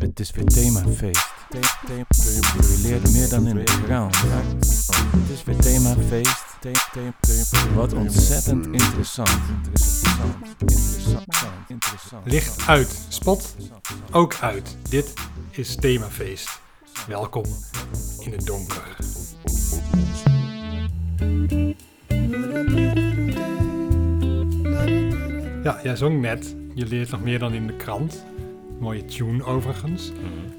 Het is weer themafeest. Je leert meer dan in de krant. Het is weer themafeest. Wat ontzettend interessant. Licht uit, spot ook uit. Dit is Themafeest. Welkom in het donker. Ja, jij zong net. Je leert nog meer dan in de krant. Mooie tune overigens.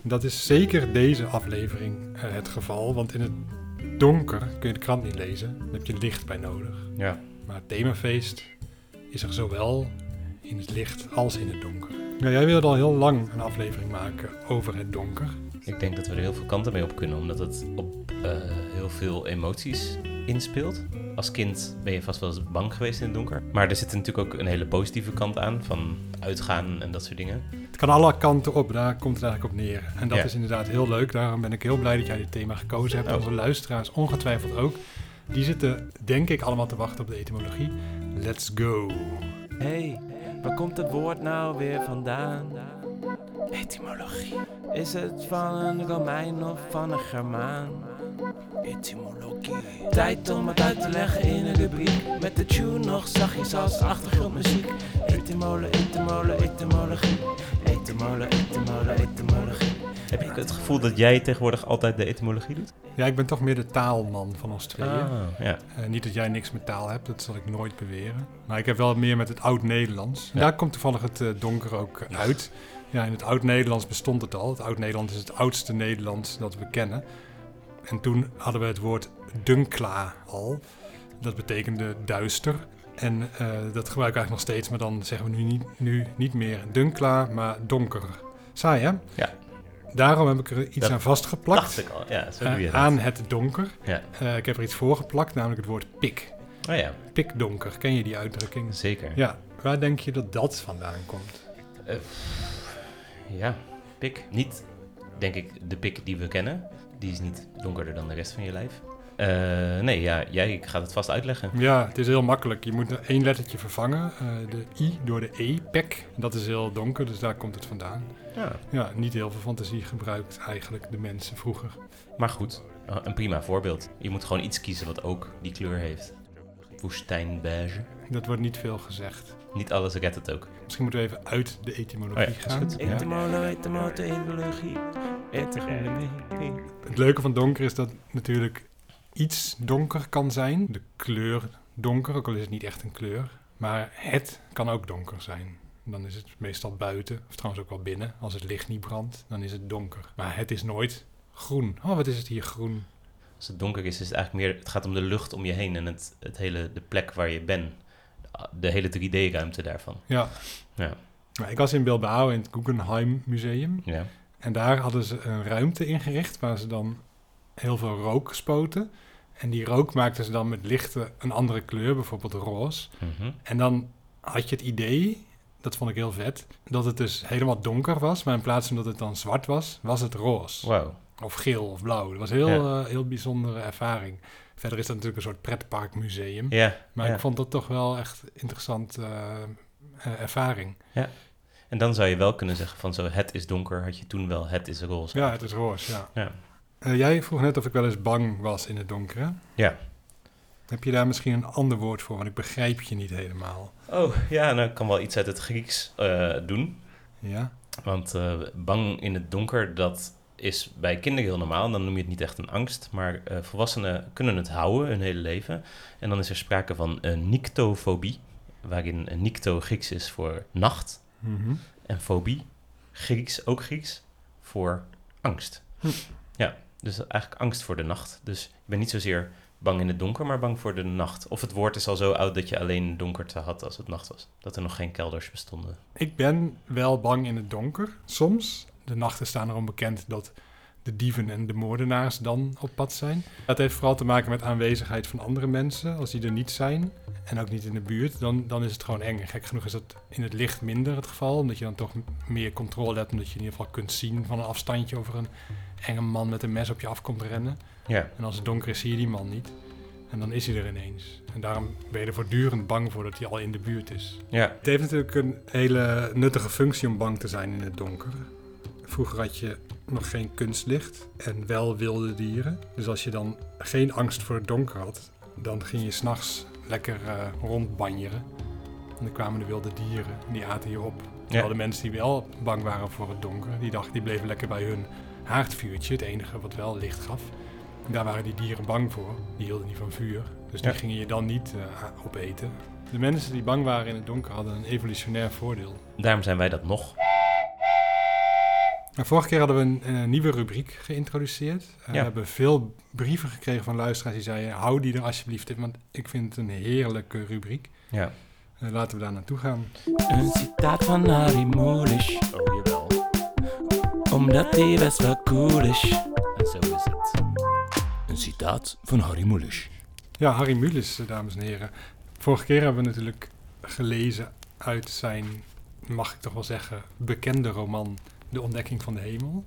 Dat is zeker deze aflevering eh, het geval. Want in het donker kun je de krant niet lezen. Daar heb je licht bij nodig. Ja. Maar het themafeest is er zowel in het licht als in het donker. Ja, jij wilde al heel lang een aflevering maken over het donker. Ik denk dat we er heel veel kanten mee op kunnen, omdat het op eh, heel veel emoties inspeelt. Als kind ben je vast wel eens bang geweest in het donker. Maar er zit natuurlijk ook een hele positieve kant aan, van uitgaan en dat soort dingen. Het kan alle kanten op, daar komt het eigenlijk op neer. En dat Ja. is inderdaad heel leuk. Daarom ben ik heel blij dat jij dit thema gekozen hebt. Oh. Onze luisteraars ongetwijfeld ook. Die zitten, denk ik, allemaal te wachten op de etymologie. Let's go. Hey, waar komt het woord nou weer vandaan? Etymologie. Is het van een Romein of van een Germaan? Etymologie. Tijd om het uit te leggen in een rubriek. Met de tune nog zachtjes als achtergrondmuziek. Etymole, etymole, etymologie. Etymole, etymole, etymologie. Heb je het gevoel dat jij tegenwoordig altijd de etymologie doet? Ja, ik ben toch meer de taalman van ons tweeën. Ah, ja. Eh, niet dat jij niks met taal hebt, dat zal ik nooit beweren. Maar ik heb wel meer met het Oud-Nederlands. Ja. Daar komt toevallig het eh, donker ook uit. Ja, in het Oud-Nederlands bestond het al. Het Oud-Nederlands is het oudste Nederlands dat we kennen. En toen hadden we het woord dunkla al. Dat betekende duister. En eh, dat gebruiken we eigenlijk nog steeds, maar dan zeggen we nu niet, nu niet meer dunkla, maar donker. Saai, hè? Ja. Daarom heb ik er iets Dat aan vastgeplakt. Dacht ik al, ja, zo eh, doe je dat. aan het donker. Ja. Eh, ik heb er iets voor geplakt, namelijk het woord pik. Oh ja, Pikdonker, ken je die uitdrukking? zeker. Ja, waar denk je dat dat vandaan komt? Ja, pik. Niet, denk ik, de pik die we kennen. Die is niet donkerder dan de rest van je lijf. Eh, nee, ja, jij gaat het vast uitleggen. Ja, het is heel makkelijk. Je moet één lettertje vervangen, eh, de i door de e, pek. Dat is heel donker, dus daar komt het vandaan. Ja. Ja, niet heel veel fantasie gebruikt eigenlijk de mensen vroeger. Maar goed, eh, een prima voorbeeld. Je moet gewoon iets kiezen wat ook die kleur heeft. Woestijnbeige. Dat wordt niet veel gezegd. Niet alles redt het ook. Misschien moeten we even uit de etymologie Oh ja, gaan. Etymologie. Het leuke van donker is dat natuurlijk iets donker kan zijn. De kleur donker, ook al is het niet echt een kleur. Maar het kan ook donker zijn. Dan is het meestal buiten, of trouwens ook wel binnen. Als het licht niet brandt, dan is het donker. Maar het is nooit groen. Oh, wat is het hier groen? Als het donker is, is het eigenlijk meer... Het gaat om de lucht om je heen en het, het hele, de plek waar je bent. De hele 3D-ruimte daarvan. Ja. Ja. Ik was in Bilbao in het Guggenheim Museum. Ja. En daar hadden ze een ruimte ingericht waar ze dan heel veel rook spoten. En die rook maakten ze dan met lichten een andere kleur, bijvoorbeeld roze. Mhm. En dan had je het idee, dat vond ik heel vet, dat het dus helemaal donker was. Maar in plaats van dat het dan zwart was, was het roze. Of geel of blauw. Dat was een heel, Ja. eh, heel bijzondere ervaring. Verder is dat natuurlijk een soort pretparkmuseum. Ja. Maar ja. ik vond dat toch wel echt interessant eh, ervaring. En dan zou je wel kunnen zeggen van zo, het is donker, had je toen wel, het is roze. Ja, het is roze, ja. Ja. Eh, jij vroeg net of ik wel eens bang was in het donker, hè? Ja. Heb je daar misschien een ander woord voor? Want ik begrijp je niet helemaal. Oh, ja, nou, ik kan wel iets uit het Grieks eh, doen. Ja? Want eh, bang in het donker, dat is bij kinderen heel normaal. Dan noem je het niet echt een angst. Maar volwassenen kunnen het houden hun hele leven. En dan is er sprake van een nyctofobie. Waarin een nycto Grieks is voor nacht. Mhm. En fobie, Grieks, ook Grieks, voor angst. Hm. Ja, dus eigenlijk angst voor de nacht. Dus ik ben niet zozeer bang in het donker, maar bang voor de nacht. Of het woord is al zo oud dat je alleen donkerte had als het nacht was. Dat er nog geen kelders bestonden. Ik ben wel bang in het donker, soms. De nachten staan erom bekend dat de dieven en de moordenaars dan op pad zijn. Dat heeft vooral te maken met aanwezigheid van andere mensen. Als die er niet zijn en ook niet in de buurt, dan, dan is het gewoon eng. Gek genoeg is dat in het licht minder het geval, omdat je dan toch meer controle hebt. Omdat je in ieder geval kunt zien van een afstandje over een enge man met een mes op je af komt rennen. Ja, En als het donker is, zie je die man niet. En dan is hij er ineens. En daarom ben je er voortdurend bang voor dat hij al in de buurt is. ja, Het heeft natuurlijk een hele nuttige functie om bang te zijn in het donker. vroeger had je nog geen kunstlicht en wel wilde dieren. Dus als je dan geen angst voor het donker had, dan ging je s'nachts lekker eh, rondbanjeren. En dan kwamen de wilde dieren en die aten je op. Terwijl de mensen die wel bang waren voor het donker, die dachten die bleven lekker bij hun haardvuurtje, het enige wat wel licht gaf. En daar waren die dieren bang voor. Die hielden niet van vuur. Dus die Ja. gingen je dan niet eh, opeten. De mensen die bang waren in het donker hadden een evolutionair voordeel. Daarom zijn wij dat nog. Nou, vorige keer hadden we een, eh, nieuwe rubriek geïntroduceerd. Eh, We hebben veel brieven gekregen van luisteraars die zeiden... hou die er alsjeblieft in, want ik vind het een heerlijke rubriek. Ja. Laten we daar naartoe gaan. Een citaat van Harry Oh, jawel. Omdat hij best wel cool is. En zo is het. Een citaat van Harry Mulisch. Ja, Harry Mulisch, eh, dames en heren. Vorige keer hebben we natuurlijk gelezen uit zijn, mag ik toch wel zeggen, bekende roman De Ontdekking van de Hemel.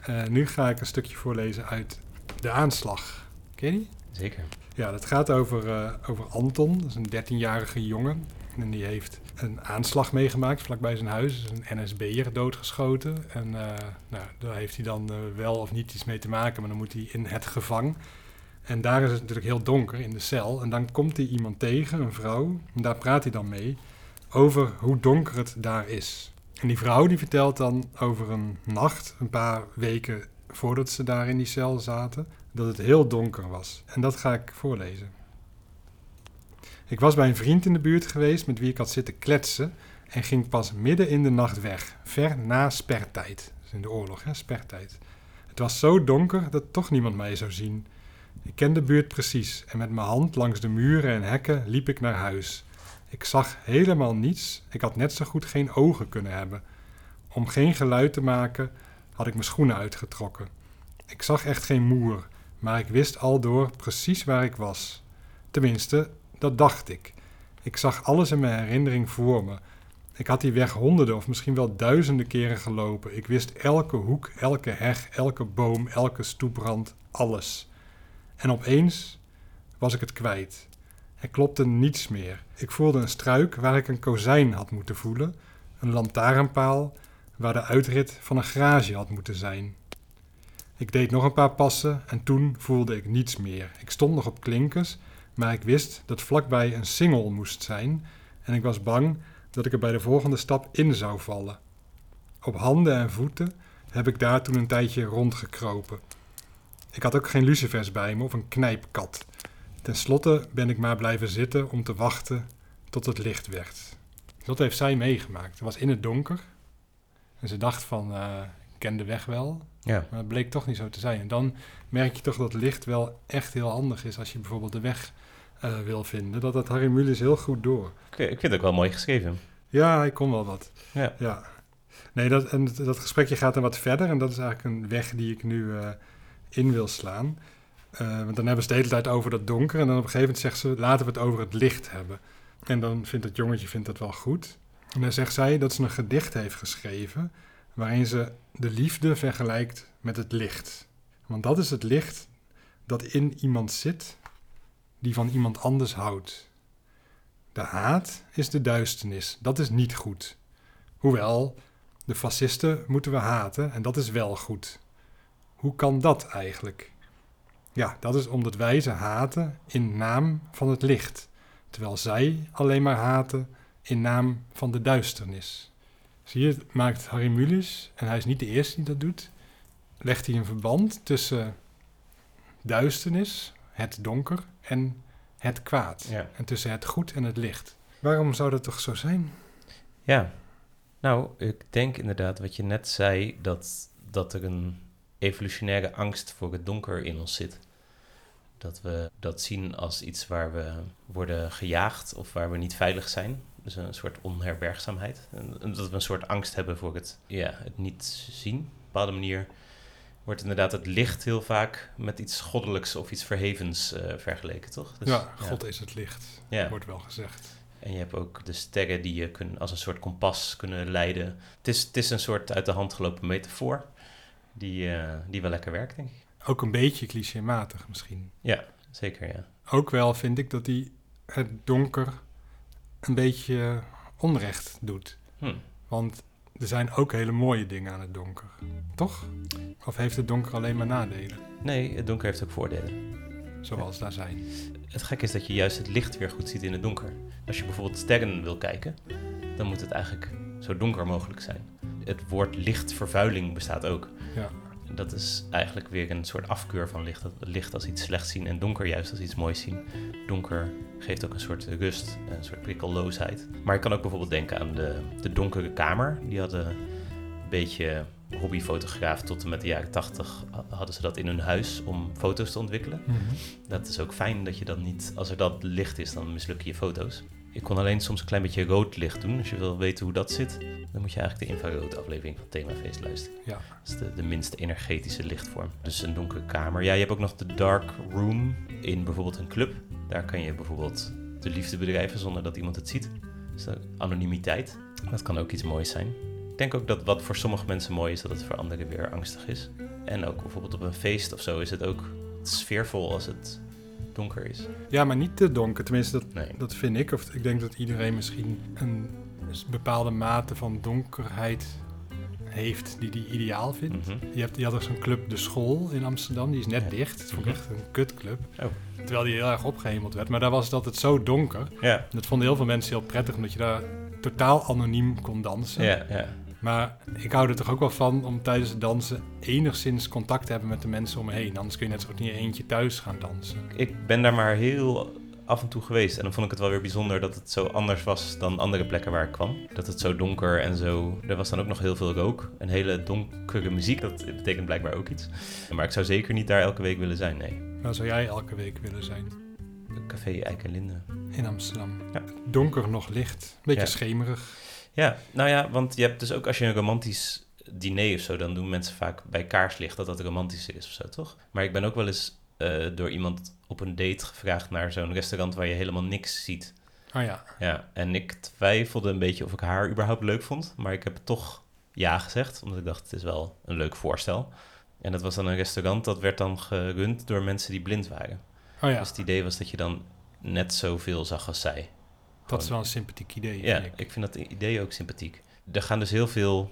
Eh, nu ga ik een stukje voorlezen uit De Aanslag. Ken je die? Zeker. Ja, dat gaat over, eh, over Anton. Dat is een 13-jarige jongen. En die heeft een aanslag meegemaakt vlakbij zijn huis. Is een NSB'er doodgeschoten. En eh, nou, daar heeft hij dan eh, wel of niet iets mee te maken. Maar dan moet hij in het gevang. En daar is het natuurlijk heel donker in de cel. En dan komt hij iemand tegen, een vrouw. En daar praat hij dan mee over hoe donker het daar is. En die vrouw die vertelt dan over een nacht, een paar weken voordat ze daar in die cel zaten, dat het heel donker was. En dat ga ik voorlezen. Ik was bij een vriend in de buurt geweest met wie ik had zitten kletsen en ging pas midden in de nacht weg, ver na spertijd. Is in de oorlog, hè, spertijd. Het was zo donker dat toch niemand mij zou zien. Ik ken de buurt precies en met mijn hand langs de muren en hekken liep ik naar huis. Ik zag helemaal niets. Ik had net zo goed geen ogen kunnen hebben. Om geen geluid te maken had ik mijn schoenen uitgetrokken. Ik zag echt geen moer, maar ik wist al door precies waar ik was. Tenminste, dat dacht ik. Ik zag alles in mijn herinnering voor me. Ik had die weg honderden of misschien wel duizenden keren gelopen. Ik wist elke hoek, elke heg, elke boom, elke stoeprand, alles. En opeens was ik het kwijt. Er klopte niets meer. Ik voelde een struik waar ik een kozijn had moeten voelen, een lantaarnpaal waar de uitrit van een garage had moeten zijn. Ik deed nog een paar passen en toen voelde ik niets meer. Ik stond nog op klinkers, maar ik wist dat vlakbij een singel moest zijn en ik was bang dat ik er bij de volgende stap in zou vallen. Op handen en voeten heb ik daar toen een tijdje rondgekropen. Ik had ook geen lucifers bij me of een knijpkat. Ten slotte ben ik maar blijven zitten om te wachten tot het licht werd. Dat heeft zij meegemaakt. Het was in het donker. En ze dacht van, eh, ik ken de weg wel. Ja. Maar het bleek toch niet zo te zijn. En dan merk je toch dat licht wel echt heel handig is als je bijvoorbeeld de weg eh, wil vinden. Dat had Harry Mulisch heel goed door. Ik, ik vind het ook wel mooi geschreven. Ja, hij kon wel wat. Ja. ja. Nee, dat, en dat- dat gesprekje gaat dan wat verder. En dat is eigenlijk een weg die ik nu eh, in wil slaan. Eh, want dan hebben ze de hele tijd over dat donker. En dan op een gegeven moment zegt ze, laten we het over het licht hebben. En dan vindt het jongetje vindt dat wel goed. En dan zegt zij dat ze een gedicht heeft geschreven... waarin ze de liefde vergelijkt met het licht. Want dat is het licht dat in iemand zit... die van iemand anders houdt. De haat is de duisternis. Dat is niet goed. Hoewel, de fascisten moeten we haten en dat is wel goed. Hoe kan dat eigenlijk? Ja, dat is omdat wij ze haten in naam van het licht, terwijl zij alleen maar haten in naam van de duisternis. Zie je, het maakt Harry Mulisch, en hij is niet de eerste die dat doet, legt hij een verband tussen duisternis, het donker, en het kwaad. Ja. En tussen het goed en het licht. Waarom zou dat toch zo zijn? Ja, nou, ik denk inderdaad wat je net zei, dat, dat er een evolutionaire angst voor het donker in ons zit. Dat we dat zien als iets waar we worden gejaagd of waar we niet veilig zijn. Dus een soort onherbergzaamheid. En dat we een soort angst hebben voor het, ja, het niet zien. Op een bepaalde manier wordt inderdaad het licht heel vaak met iets goddelijks of iets verhevens eh, vergeleken, toch? Dus, ja, God is het licht, Ja. wordt wel gezegd. En je hebt ook de sterren die je kun, als een soort kompas kunnen leiden. Het is, het is een soort uit de hand gelopen metafoor die, eh, die wel lekker werkt, denk ik. Ook een beetje clichématig misschien. Ja, zeker, ja. Ook wel vind ik dat hij het donker een beetje onrecht doet. Hm. Want er zijn ook hele mooie dingen aan het donker. Toch? Of heeft het donker alleen maar nadelen? Nee, het donker heeft ook voordelen. Zoals daar zijn. Het gekke is dat je juist het licht weer goed ziet in het donker. Als je bijvoorbeeld sterren wil kijken, dan moet het eigenlijk zo donker mogelijk zijn. Het woord lichtvervuiling bestaat ook. Ja. Dat is eigenlijk weer een soort afkeur van licht. Dat licht als iets slechts zien en donker juist als iets moois zien. Donker geeft ook een soort rust, een soort prikkelloosheid. Maar je kan ook bijvoorbeeld denken aan de, de donkere kamer. Die hadden een beetje hobbyfotograaf tot en met de jaren tachtig hadden ze dat in hun huis om foto's te ontwikkelen. Mhm. Dat is ook fijn dat je dan niet, als er dat licht is, dan mislukken je foto's. Ik kon alleen soms een klein beetje rood licht doen. Als je wil weten hoe dat zit, dan moet je eigenlijk de infrarood aflevering van Themafeest luisteren. Ja. Dat is de, de minst energetische lichtvorm. Dus een donkere kamer. Ja, je hebt ook nog de dark room in bijvoorbeeld een club. Daar kan je bijvoorbeeld de liefde bedrijven zonder dat iemand het ziet. Dus de anonimiteit. Dat kan ook iets moois zijn. Ik denk ook dat wat voor sommige mensen mooi is, dat het voor anderen weer angstig is. En ook bijvoorbeeld op een feest of zo is het ook sfeervol als het donker is. ja, maar niet te donker. Tenminste, dat, Nee. dat vind ik. Of ik denk dat iedereen misschien een bepaalde mate van donkerheid heeft die hij ideaal vindt. Mhm. Je, hebt, je had ook zo'n club De School in Amsterdam. Die is net Ja. dicht. Dat vond ik Mhm. echt een kutclub. Oh. Terwijl die heel erg opgehemeld werd. Maar daar was het altijd zo donker. Ja, Dat vonden heel veel mensen heel prettig. Omdat je daar totaal anoniem kon dansen. ja, ja. Maar ik hou er toch ook wel van om tijdens het dansen enigszins contact te hebben met de mensen om me heen. Anders kun je net zo goed in je eentje thuis gaan dansen. Ik ben daar maar heel af en toe geweest. En dan vond ik het wel weer bijzonder dat het zo anders was dan andere plekken waar ik kwam. Dat het zo donker en zo... Er was dan ook nog heel veel rook. Een hele donkere muziek. Dat betekent blijkbaar ook iets. Maar ik zou zeker niet daar elke week willen zijn, nee. Waar zou jij elke week willen zijn? Café Eik en Linde. In Amsterdam. Ja. Donker nog licht. Beetje Ja. schemerig. Ja, nou ja, want je hebt dus ook als je een romantisch diner of zo... dan doen mensen vaak bij kaarslicht dat dat romantischer is of zo, toch? Maar ik ben ook wel eens eh, door iemand op een date gevraagd... naar zo'n restaurant waar je helemaal niks ziet. Oh ja. Ja, en ik twijfelde een beetje of ik haar überhaupt leuk vond. Maar ik heb toch ja gezegd, omdat ik dacht, het is wel een leuk voorstel. En dat was dan een restaurant, dat werd dan gerund door mensen die blind waren. Oh ja. Dus het idee was dat je dan net zoveel zag als zij. Dat is wel een sympathiek idee. Ja, vind ik. ik vind dat idee ook sympathiek. Er gaan dus heel veel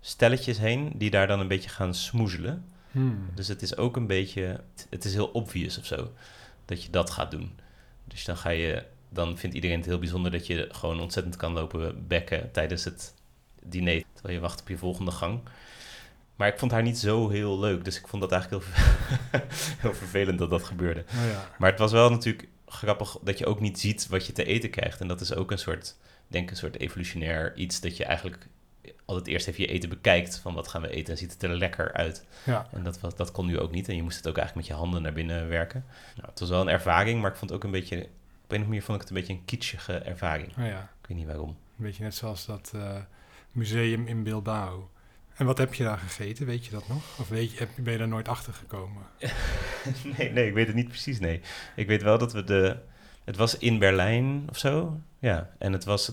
stelletjes heen die daar dan een beetje gaan smoezelen. Hmm. Dus het is ook een beetje, het is heel obvious of zo, dat je dat gaat doen. Dus dan ga je, dan vindt iedereen het heel bijzonder dat je gewoon ontzettend kan lopen bekken tijdens het diner, terwijl je wacht op je volgende gang. Maar ik vond haar niet zo heel leuk, dus ik vond dat eigenlijk heel, heel vervelend dat dat gebeurde. Oh ja. Maar het was wel natuurlijk grappig dat je ook niet ziet wat je te eten krijgt. En dat is ook een soort, denk een soort evolutionair iets dat je eigenlijk altijd eerst even je eten bekijkt van wat gaan we eten en ziet het er lekker uit. Ja. En dat, was, dat kon nu ook niet. En je moest het ook eigenlijk met je handen naar binnen werken. Nou, het was wel een ervaring, maar ik vond het ook een beetje... Op een of andere manier vond ik het een beetje een kitschige ervaring. Oh ja. Ik weet niet waarom. Een beetje net zoals dat eh, museum in Bilbao. En wat heb je daar gegeten? Weet je dat nog? Of weet je, heb, ben je daar nooit achter gekomen? nee, nee, ik weet het niet precies, nee. Ik weet wel dat we de... Het was in Berlijn of zo. Ja, en het was,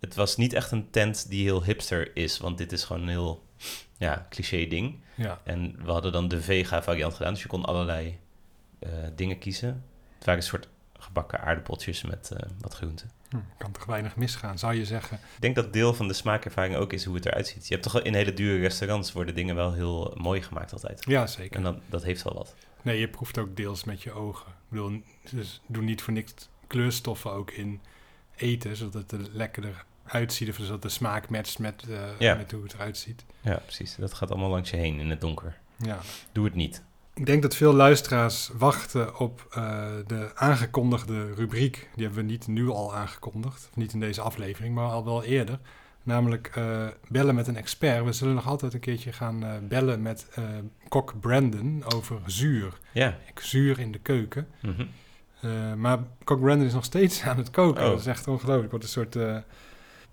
het was niet echt een tent die heel hipster is. Want dit is gewoon een heel ja, cliché ding. Ja. En we hadden dan de vega variant gedaan. Dus je kon allerlei eh, dingen kiezen. Het waren een soort gebakken aardappeltjes met eh, wat groenten. Hm, kan toch weinig misgaan, zou je zeggen. Ik denk dat deel van de smaakervaring ook is hoe het eruit ziet. Je hebt toch wel in hele dure restaurants worden dingen wel heel mooi gemaakt altijd. Ja, zeker. En dat, dat heeft wel wat. Nee, je proeft ook deels met je ogen. Ik bedoel, dus doe niet voor niks kleurstoffen ook in eten, zodat het er lekkerder uitziet. Of zodat de smaak matcht met, eh, Ja. met hoe het eruit ziet. Ja, precies. Dat gaat allemaal langs je heen in het donker. Ja. Doe het niet. Ik denk dat veel luisteraars wachten op eh, de aangekondigde rubriek. Die hebben we niet nu al aangekondigd, niet in deze aflevering, maar al wel eerder. Namelijk eh, bellen met een expert. We zullen nog altijd een keertje gaan eh, bellen met kok Brandon over zuur. Ja. Zuur in de keuken. Mhm. Maar kok Brandon is nog steeds aan het koken. Oh. Dat is echt ongelooflijk. Het wordt een soort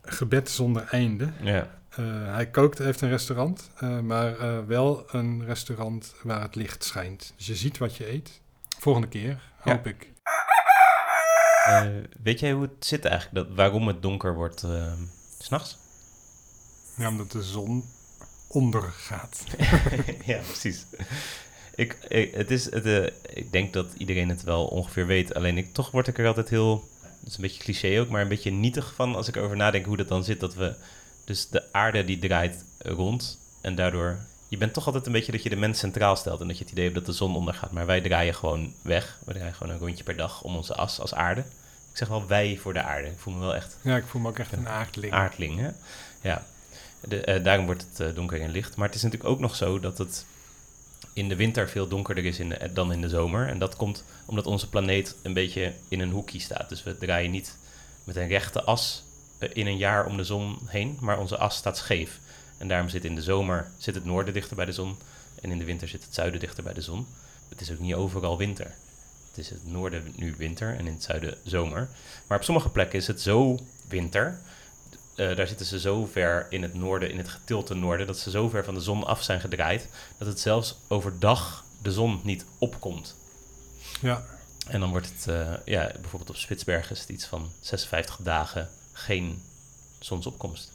gebed zonder einde. Ja. Eh, hij kookt, heeft een restaurant, eh, maar eh, wel een restaurant waar het licht schijnt. Dus je ziet wat je eet. Volgende keer, Ja. hoop ik. Weet jij hoe het zit eigenlijk? Dat, waarom het donker wordt eh, s s'nachts? Ja, omdat de zon ondergaat. ja, precies. Ik, ik, het is, het, ik denk dat iedereen het wel ongeveer weet. Alleen ik, toch word ik er altijd heel... Het is een beetje cliché ook, maar een beetje nietig van als ik erover nadenk hoe dat dan zit. Dat we Dus de aarde die draait rond en daardoor... Je bent toch altijd een beetje dat je de mens centraal stelt en dat je het idee hebt dat de zon ondergaat. Maar wij draaien gewoon weg. We draaien gewoon een rondje per dag om onze as als aarde. Ik zeg wel wij voor de aarde. Ik voel me wel echt Ja, ik voel me ook echt een aardling. aardling. Hè? Ja, de, eh, daarom wordt het eh, donker en licht. Maar het is natuurlijk ook nog zo dat het in de winter veel donkerder is in de- dan in de zomer. En dat komt omdat onze planeet een beetje in een hoekje staat. Dus we draaien niet met een rechte as in een jaar om de zon heen, maar onze as staat scheef. En daarom zit in de zomer zit het noorden dichter bij de zon en in de winter zit het zuiden dichter bij de zon. Het is ook niet overal winter. Het is het noorden nu winter en in het zuiden zomer. Maar op sommige plekken is het zo winter eh, daar zitten ze zo ver in het noorden, in het getilte noorden, dat ze zo ver van de zon af zijn gedraaid, dat het zelfs overdag de zon niet opkomt. Ja, En dan wordt het, eh, ja, bijvoorbeeld op Spitsbergen is het iets van 56 dagen geen zonsopkomst.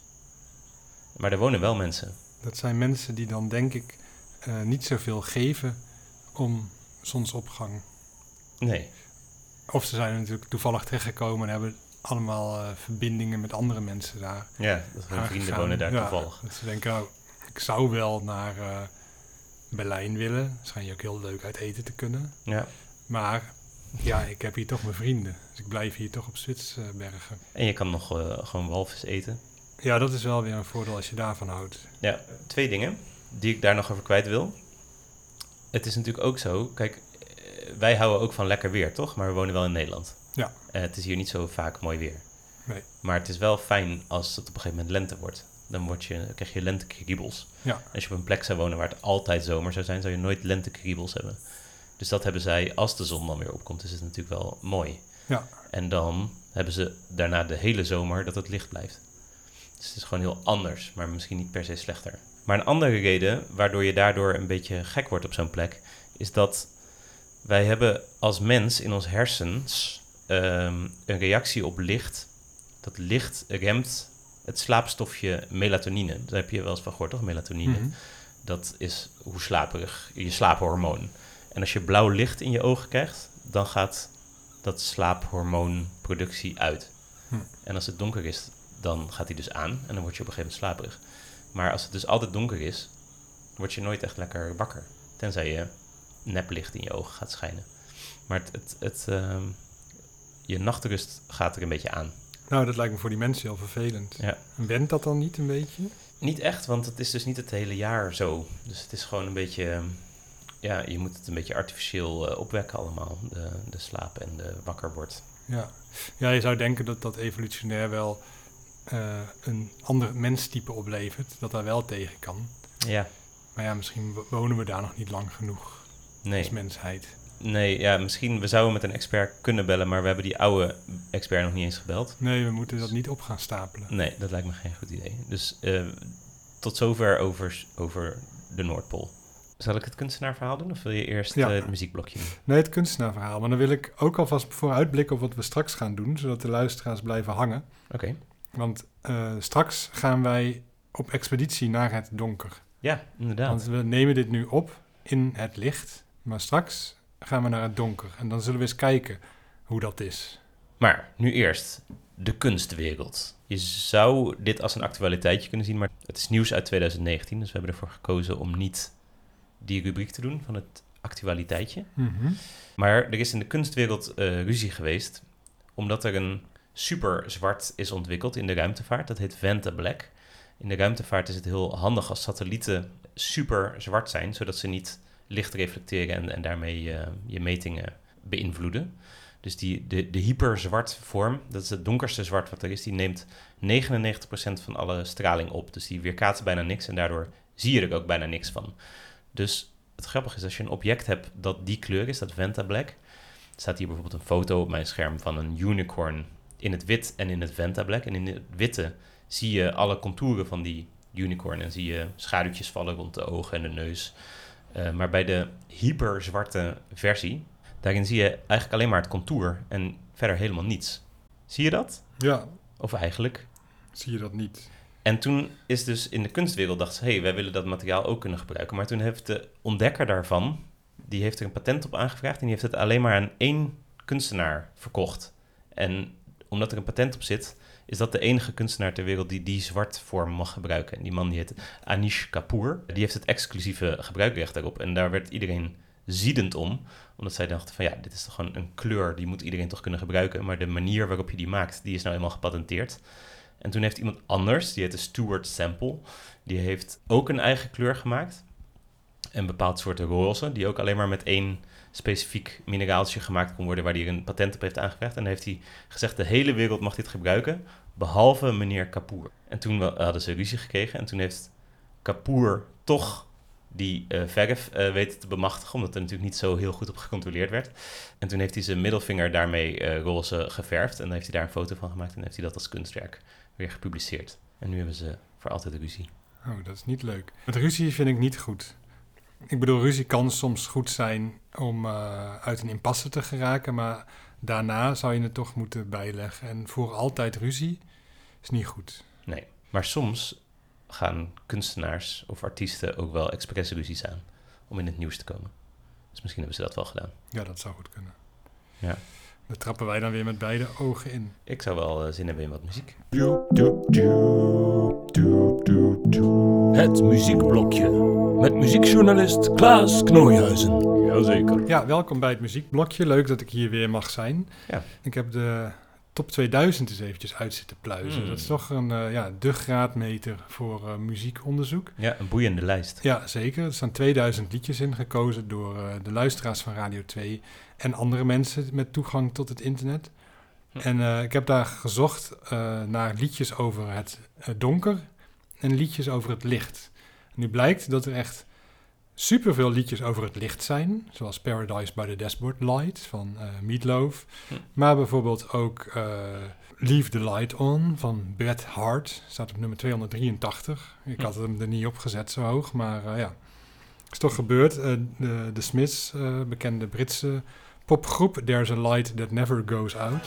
Maar er wonen wel mensen. dat zijn mensen die dan denk ik eh, niet zoveel geven om zonsopgang. Nee, Of ze zijn natuurlijk toevallig terechtgekomen en hebben allemaal eh, verbindingen met andere mensen daar. ja, dat hun vrienden wonen daar Ja, toevallig. Dat ze denken, nou, ik zou wel naar eh, Berlijn willen. Schijn je ook heel leuk uit eten te kunnen. Ja. Maar ja, ik heb hier toch mijn vrienden. Dus ik blijf hier toch op Zwitsbergen. En je kan nog eh, gewoon walvis eten. Ja, dat is wel weer een voordeel als je daarvan houdt. Ja, twee dingen die ik daar nog over kwijt wil. Het is natuurlijk ook zo, kijk, eh, wij houden ook van lekker weer, toch? Maar we wonen wel in Nederland. Ja. En het is hier niet zo vaak mooi weer. Nee. Maar het is wel fijn als het op een gegeven moment lente wordt. Dan word je, krijg je lentekriebels. Ja. Als je op een plek zou wonen waar het altijd zomer zou zijn, zou je nooit lentekriebels hebben. Dus dat hebben zij, als de zon dan weer opkomt, is het natuurlijk wel mooi. Ja. En dan hebben ze daarna de hele zomer dat het licht blijft. Dus het is gewoon heel anders, maar misschien niet per se slechter. Maar een andere reden waardoor je daardoor een beetje gek wordt op zo'n plek, is dat wij hebben als mens in ons hersens ehm, een reactie op licht. Dat licht remt het slaapstofje melatonine. Daar heb je wel eens van gehoord, toch? Melatonine. Mhm. Dat is hoe slaperig, je slaaphormoon. En als je blauw licht in je ogen krijgt, dan gaat dat slaaphormoonproductie uit. Hm. En als het donker is, dan gaat die dus aan en dan word je op een gegeven moment slaperig. Maar als het dus altijd donker is, word je nooit echt lekker wakker. Tenzij je neplicht in je ogen gaat schijnen. Maar het, het, het, ehm, je nachtrust gaat er een beetje aan. Nou, dat lijkt me voor die mensen heel vervelend. Ja. En dat dan niet een beetje? Niet echt, want het is dus niet het hele jaar zo. Dus het is gewoon een beetje... ehm, Ja, je moet het een beetje artificieel eh, opwekken allemaal. De, de slaap en de wakker wordt. Ja. ja, je zou denken dat dat evolutionair wel eh, een ander menstype oplevert. Dat daar wel tegen kan. Ja, Maar ja, misschien wo- wonen we daar nog niet lang genoeg nee. als mensheid. Nee, ja, misschien... We zouden met een expert kunnen bellen, maar we hebben die oude expert nog niet eens gebeld. Nee, we moeten dat niet op gaan stapelen. Nee, dat lijkt me geen goed idee. Dus eh, tot zover over, over de Noordpool. Zal ik het kunstenaarverhaal doen of wil je eerst Ja. eh, het muziekblokje doen? Nee, het kunstenaarverhaal. Maar dan wil ik ook alvast vooruitblikken op wat we straks gaan doen, zodat de luisteraars blijven hangen. Oké. Want eh, straks gaan wij op expeditie naar het donker. Ja, inderdaad. Want we nemen dit nu op in het licht, maar straks gaan we naar het donker. En dan zullen we eens kijken hoe dat is. Maar nu eerst de kunstwereld. Je zou dit als een actualiteitje kunnen zien, maar het is nieuws uit 2019. Dus we hebben ervoor gekozen om niet die rubriek te doen van het actualiteitje. Maar er is in de kunstwereld eh, ruzie geweest, omdat er een super zwart is ontwikkeld in de ruimtevaart. Dat heet Venta Black. In de ruimtevaart is het heel handig als satellieten super zwart zijn, zodat ze niet licht reflecteren en, en daarmee eh, je metingen beïnvloeden. Dus die, de, de hyperzwart vorm, dat is het donkerste zwart wat er is, die neemt 99% van alle straling op. Dus die weerkaatst bijna niks en daardoor zie je er ook bijna niks van. Dus het grappige is, als je een object hebt dat die kleur is, dat Venta Black, staat hier bijvoorbeeld een foto op mijn scherm van een unicorn in het wit en in het Venta Black. En in het witte zie je alle contouren van die unicorn en zie je schaduwtjes vallen rond de ogen en de neus. Eh, maar bij de hyperzwarte versie, daarin zie je eigenlijk alleen maar het contour en verder helemaal niets. Zie je dat? Ja, Of eigenlijk? zie je dat niet. En toen is dus in de kunstwereld dacht ze, hé, hey, wij willen dat materiaal ook kunnen gebruiken. Maar toen heeft de ontdekker daarvan, die heeft er een patent op aangevraagd en die heeft het alleen maar aan één kunstenaar verkocht. En omdat er een patent op zit, is dat de enige kunstenaar ter wereld die die zwartvorm mag gebruiken. En die man die heet Anish Kapoor. Die heeft het exclusieve gebruikrecht daarop. En daar werd iedereen ziedend om. Omdat zij dachten van ja, dit is toch gewoon een kleur, die moet iedereen toch kunnen gebruiken. Maar de manier waarop je die maakt, die is nou eenmaal gepatenteerd. En toen heeft iemand anders, die heette Stuart Sample, die heeft ook een eigen kleur gemaakt. Een bepaald soort roze, die ook alleen maar met één specifiek mineraaltje gemaakt kon worden, waar hij een patent op heeft aangevraagd. En dan heeft hij gezegd, de hele wereld mag dit gebruiken, behalve meneer Kapoor. En toen hadden ze ruzie gekregen en toen heeft Kapoor toch die eh, verf eh, weten te bemachtigen, omdat er natuurlijk niet zo heel goed op gecontroleerd werd. En toen heeft hij zijn middelvinger daarmee eh, roze geverfd en dan heeft hij daar een foto van gemaakt en heeft hij dat als kunstwerk weer gepubliceerd. En nu hebben ze voor altijd ruzie. Oh, dat is niet leuk. Met ruzie vind ik niet goed. Ik bedoel, ruzie kan soms goed zijn om eh, uit een impasse te geraken, maar daarna zou je het toch moeten bijleggen. En voor altijd ruzie is niet goed. Nee, maar soms gaan kunstenaars of artiesten ook wel expres ruzies aan om in het nieuws te komen. Dus misschien hebben ze dat wel gedaan. Ja, dat zou goed kunnen. Ja. Daar trappen wij dan weer met beide ogen in. Ik zou wel eh, zin hebben in wat muziek. Het muziekblokje met muziekjournalist Klaas Knooihuizen. Jazeker. Ja, welkom bij het muziekblokje. Leuk dat ik hier weer mag zijn. Ja. Ik heb de top 2000 eens eventjes uit zitten pluizen. Hmm. Dat is toch een, eh, ja, de graadmeter voor eh, muziekonderzoek. Ja, een boeiende lijst. Ja, zeker. Er staan 2000 liedjes in, gekozen door eh, de luisteraars van Radio 2 en andere mensen met toegang tot het internet. Hm. En ik heb daar gezocht naar liedjes over het donker en liedjes over het licht. En nu blijkt dat er echt superveel liedjes over het licht zijn, zoals Paradise by the Dashboard Light van eh Meatloaf. Hm. Maar bijvoorbeeld ook eh, Leave the Light On van Bret Hart, staat op nummer 283. Ik Hm. had hem er niet op gezet zo hoog, maar eh, ja, is toch gebeurd. De, de Smiths, bekende Britse popgroep, There's a Light That Never Goes Out.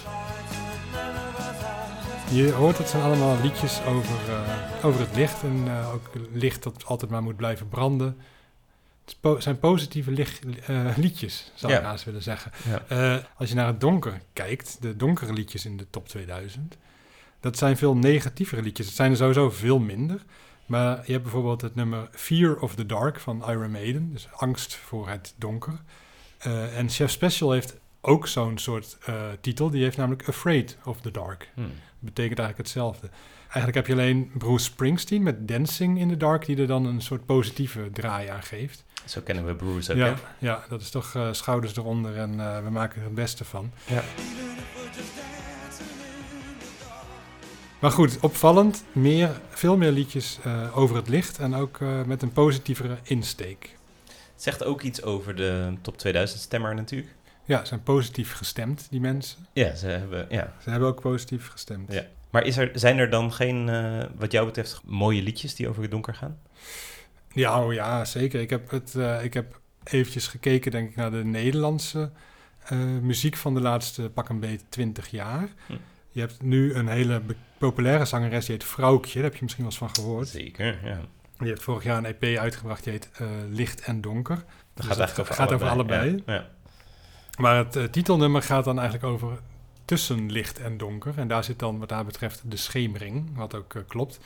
Je hoort, het zijn allemaal liedjes over, over het licht en ook licht dat altijd maar moet blijven branden. Zijn positieve licht, eh, liedjes, zou ik Ja. haast willen zeggen. Ja. Eh, als je naar het donker kijkt, de donkere liedjes in de top 2000, dat zijn veel negatievere liedjes. Het zijn er sowieso veel minder. Maar je hebt bijvoorbeeld het nummer Fear of the Dark van Iron Maiden, dus angst voor het donker. Eh, en Chef Special heeft ook zo'n soort titel, die heeft namelijk Afraid of the Dark. Hm. Betekent eigenlijk hetzelfde. Eigenlijk heb je alleen Bruce Springsteen met Dancing in the Dark, die er dan een soort positieve draai aan geeft. Zo kennen we Bruce ook, ja, hè? ja, dat is toch eh, schouders eronder en eh, we maken er het beste van. Ja. Maar goed, opvallend, meer, veel meer liedjes eh, over het licht en ook met een positievere insteek. Het zegt ook iets over de top 2000 stemmer natuurlijk. Ja, ze zijn positief gestemd, die mensen. Ja, ze hebben, ja. Ze hebben ook positief gestemd. Ja. Maar is er, zijn er dan geen, eh, wat jou betreft, mooie liedjes die over het donker gaan? Ja, oh ja, zeker. Ik heb, het, eh, ik heb eventjes gekeken, denk ik, naar de Nederlandse eh, muziek van de laatste pak een beetje 20 jaar. Hm. Je hebt nu een hele populaire zangeres, die heet Vrouwtje. Daar heb je misschien wel eens van gehoord. Zeker, ja. Die heeft vorig jaar een EP uitgebracht, die heet Licht en Donker. Dat Dus gaat eigenlijk over gaat over allebei. allebei. Ja. Ja. Maar het eh, titelnummer gaat dan eigenlijk over tussen licht en donker. En daar zit dan wat haar betreft de schemering, wat ook eh, klopt.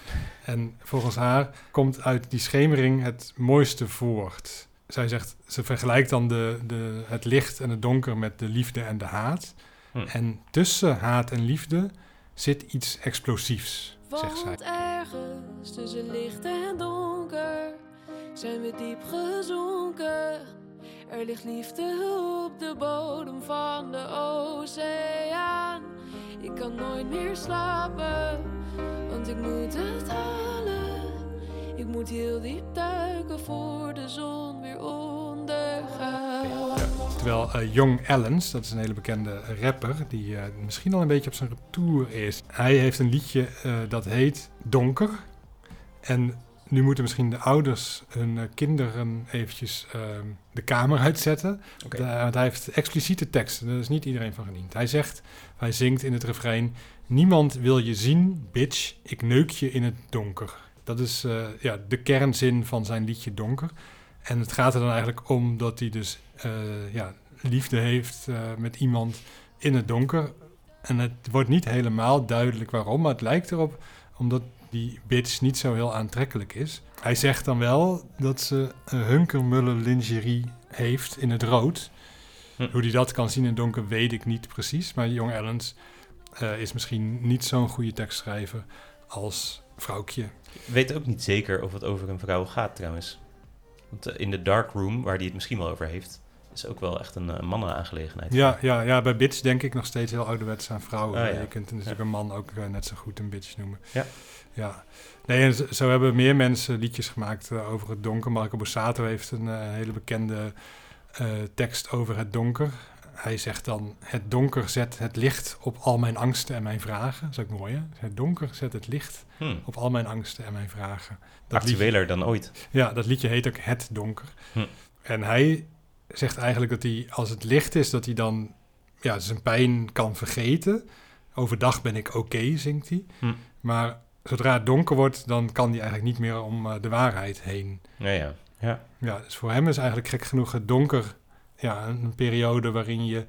En volgens haar komt uit die schemering het mooiste voort. Zij zegt, ze vergelijkt dan de, de, het licht en het donker met de liefde en de haat. Hm. En tussen haat en liefde zit iets explosiefs, zegt zij. Want ergens tussen licht en donker zijn we diep gezonken. Er ligt liefde op de bodem van de oceaan. Ik kan nooit meer slapen, want ik moet het halen. Ik moet heel diep duiken voor de zon weer ondergaat. Terwijl eh, Young Allens, dat is een hele bekende rapper, die eh, misschien al een beetje op zijn retour is. Hij heeft een liedje eh, dat heet Donker. En nu moeten misschien de ouders hun eh, kinderen eventjes ehm, de kamer uitzetten. Oké. Da- want hij heeft expliciete teksten, daar is niet iedereen van gediend. Hij zegt, hij zingt in het refrein... Niemand wil je zien, bitch, ik neuk je in het donker. Dat is eh, ja, de kernzin van zijn liedje Donker. En het gaat er dan eigenlijk om dat hij dus eh, ja, liefde heeft met iemand in het donker. En het wordt niet helemaal duidelijk waarom, maar het lijkt erop omdat die bitch niet zo heel aantrekkelijk is. Hij zegt dan wel dat ze een hunkermulle lingerie heeft in het rood. Hm. Hoe hij dat kan zien in het donker weet ik niet precies. Maar Jong Ellens eh, is misschien niet zo'n goede tekstschrijver als vrouwtje. Ik weet ook niet zeker of het over een vrouw gaat trouwens. Want eh, in de dark room, waar hij het misschien wel over heeft, is ook wel echt een uh, mannenaangelegenheid. Ja, ja, ja, bij bitch denk ik nog steeds heel ouderwets aan vrouwen. Ah, ja. Je kunt natuurlijk een man ook eh, net zo goed een bitch noemen. Ja. Ja. Nee, en zo, hebben meer mensen liedjes gemaakt eh, over het donker. Marco Borsato heeft een eh, hele bekende eh, tekst over het donker. Hij zegt dan, het donker zet het licht op al mijn angsten en mijn vragen. Dat is ook mooi, hè? Het donker zet het licht Hm. op al mijn angsten en mijn vragen. Dat liedje- Actueler dan ooit. ja, dat liedje heet ook Het Donker. Hm. En hij zegt eigenlijk dat hij, als het licht is, dat hij dan ja, zijn pijn kan vergeten. Overdag ben ik oké, zingt hij. Hm. Maar zodra het donker wordt, dan kan hij eigenlijk niet meer om eh, de waarheid heen. Ja, ja. ja. Ja, dus voor hem is eigenlijk gek genoeg het donker ja, een, een periode waarin je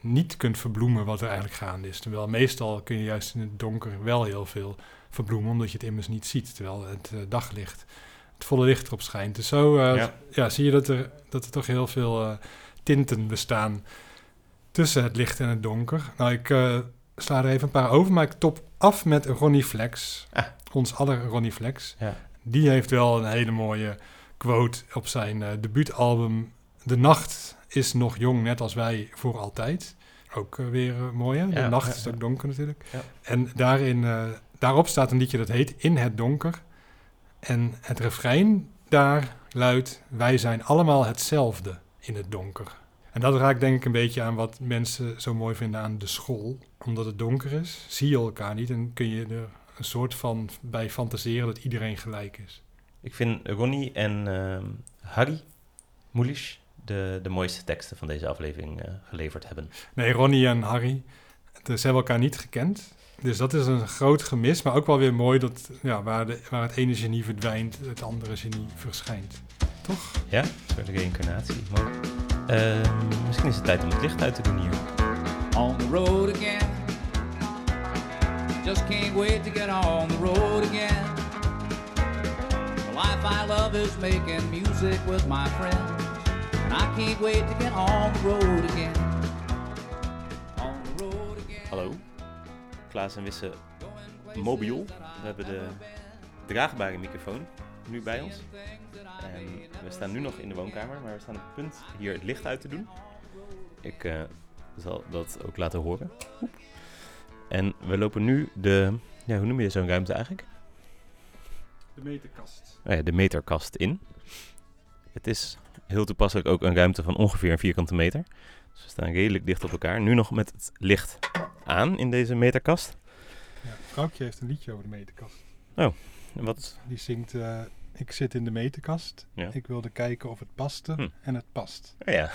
niet kunt verbloemen wat er eigenlijk gaande is. Terwijl meestal kun je juist in het donker wel heel veel verbloemen, omdat je het immers niet ziet. Terwijl het eh, daglicht, het volle licht erop schijnt. Dus zo eh, Ja. ja. zie je dat er, dat er toch heel veel eh, tinten bestaan tussen het licht en het donker. Nou, ik eh, sla er even een paar over, maar ik top af met Ronnie Flex. Ah. Ons aller Ronnie Flex. Ja. Die heeft wel een hele mooie quote op zijn eh, debuutalbum De Nacht is nog jong, net als wij voor altijd. Ook weer mooi, hè? De Ja, nacht ja, is ook donker natuurlijk. Ja. En daarin, daarop staat een liedje dat heet In het donker. En het refrein daar luidt... Wij zijn allemaal hetzelfde in het donker. En dat raakt denk ik een beetje aan wat mensen zo mooi vinden aan de school. Omdat het donker is, zie je elkaar niet... en kun je er een soort van bij fantaseren dat iedereen gelijk is. Ik vind Ronnie en ehm, Harry Mulisch de, de mooiste teksten van deze aflevering eh, geleverd hebben. Nee, Ronnie en Harry, dus ze hebben elkaar niet gekend. Dus dat is een groot gemis, maar ook wel weer mooi dat ja, waar, de, waar het ene genie verdwijnt, het andere genie verschijnt. Toch? Ja, een soort reïncarnatie. Mooi. Ehm, misschien is het tijd om het licht uit te doen hier. on the road again. Just can't wait to get on the road again. The life I love is making music with my friends. And I can't wait to get on the road again. On the road again. Hallo, Klaas en Wisse mobiel. We hebben de draagbare microfoon nu bij ons. En we staan nu nog in de woonkamer, maar we staan op het punt hier het licht uit te doen. Ik eh, zal dat ook laten horen. En we lopen nu de, ja, hoe noem je zo'n ruimte eigenlijk? De meterkast. Oh ja, de meterkast in. Het is heel toepasselijk ook een ruimte van ongeveer een vierkante meter. Dus we staan redelijk dicht op elkaar. Nu nog met het licht aan in deze meterkast. Ja, Vrouwtje heeft een liedje over de meterkast. En Wat, Die zingt, eh, ik zit in de meterkast, Ja. ik wilde kijken of het paste Hm. en het past. oh ja,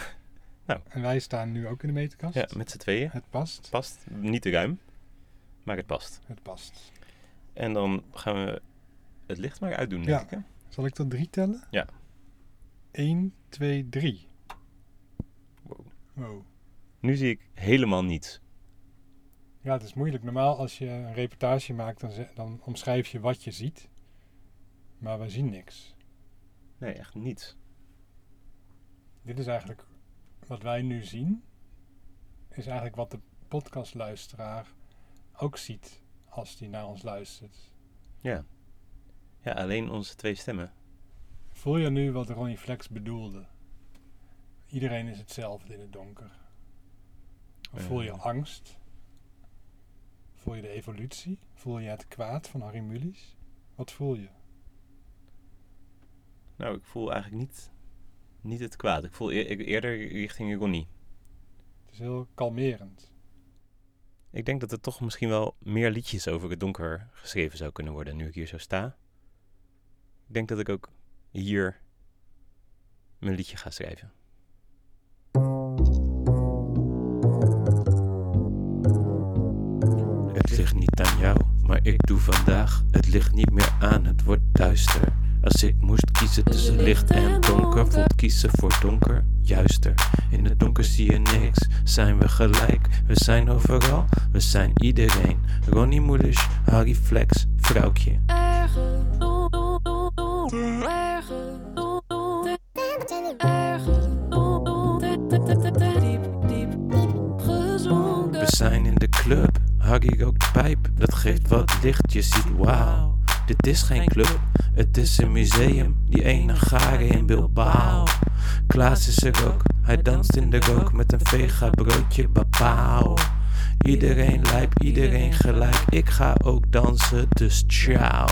En wij staan nu ook in de meterkast. ja, met z'n tweeën. Het past, Past. Niet te ruim, maar het past. het past. En dan gaan we het licht maar uitdoen, denk Ja. ik. Hè? Zal ik tot drie tellen? Ja. 1, 2, 3. Wow. Wow. Nu zie ik helemaal niets. Ja, het is moeilijk. Normaal als je een reportage maakt, dan, dan omschrijf je wat je ziet. Maar we zien niks. Nee, echt niets. Dit is eigenlijk wat wij nu zien. Is eigenlijk wat de podcastluisteraar ook ziet als die naar ons luistert. Ja. Ja, alleen onze twee stemmen. Voel je nu wat Ronnie Flex bedoelde? Iedereen is hetzelfde in het donker. Of voel je Eh. angst? Voel je de evolutie? Voel je het kwaad van Harry Mulisch? Wat voel je? Nou, ik voel eigenlijk niet, niet het kwaad. Ik voel eer- eerder richting Ronnie. Het is heel kalmerend. Ik denk dat er toch misschien wel meer liedjes over het donker geschreven zou kunnen worden nu ik hier zo sta. Ik denk dat ik ook hier mijn liedje ga schrijven. Maar ik doe vandaag het licht niet meer aan. Het wordt duister. Als ik moest kiezen tussen licht en donker, voelt kiezen voor donker juister. In het donker zie je niks, zijn we gelijk. We zijn overal, we zijn iedereen. Ronnie Moelisch, Harry Flex, vrouwtje. Ergens, club, Harry rookt de pijp, dat geeft wat licht, je ziet wauw. Dit is geen club, het is een museum, die ene garen in Bilbao. Klaas is er ook, hij danst in de rook met een vega broodje babao. Iedereen lijp, iedereen gelijk, ik ga ook dansen, dus ciao.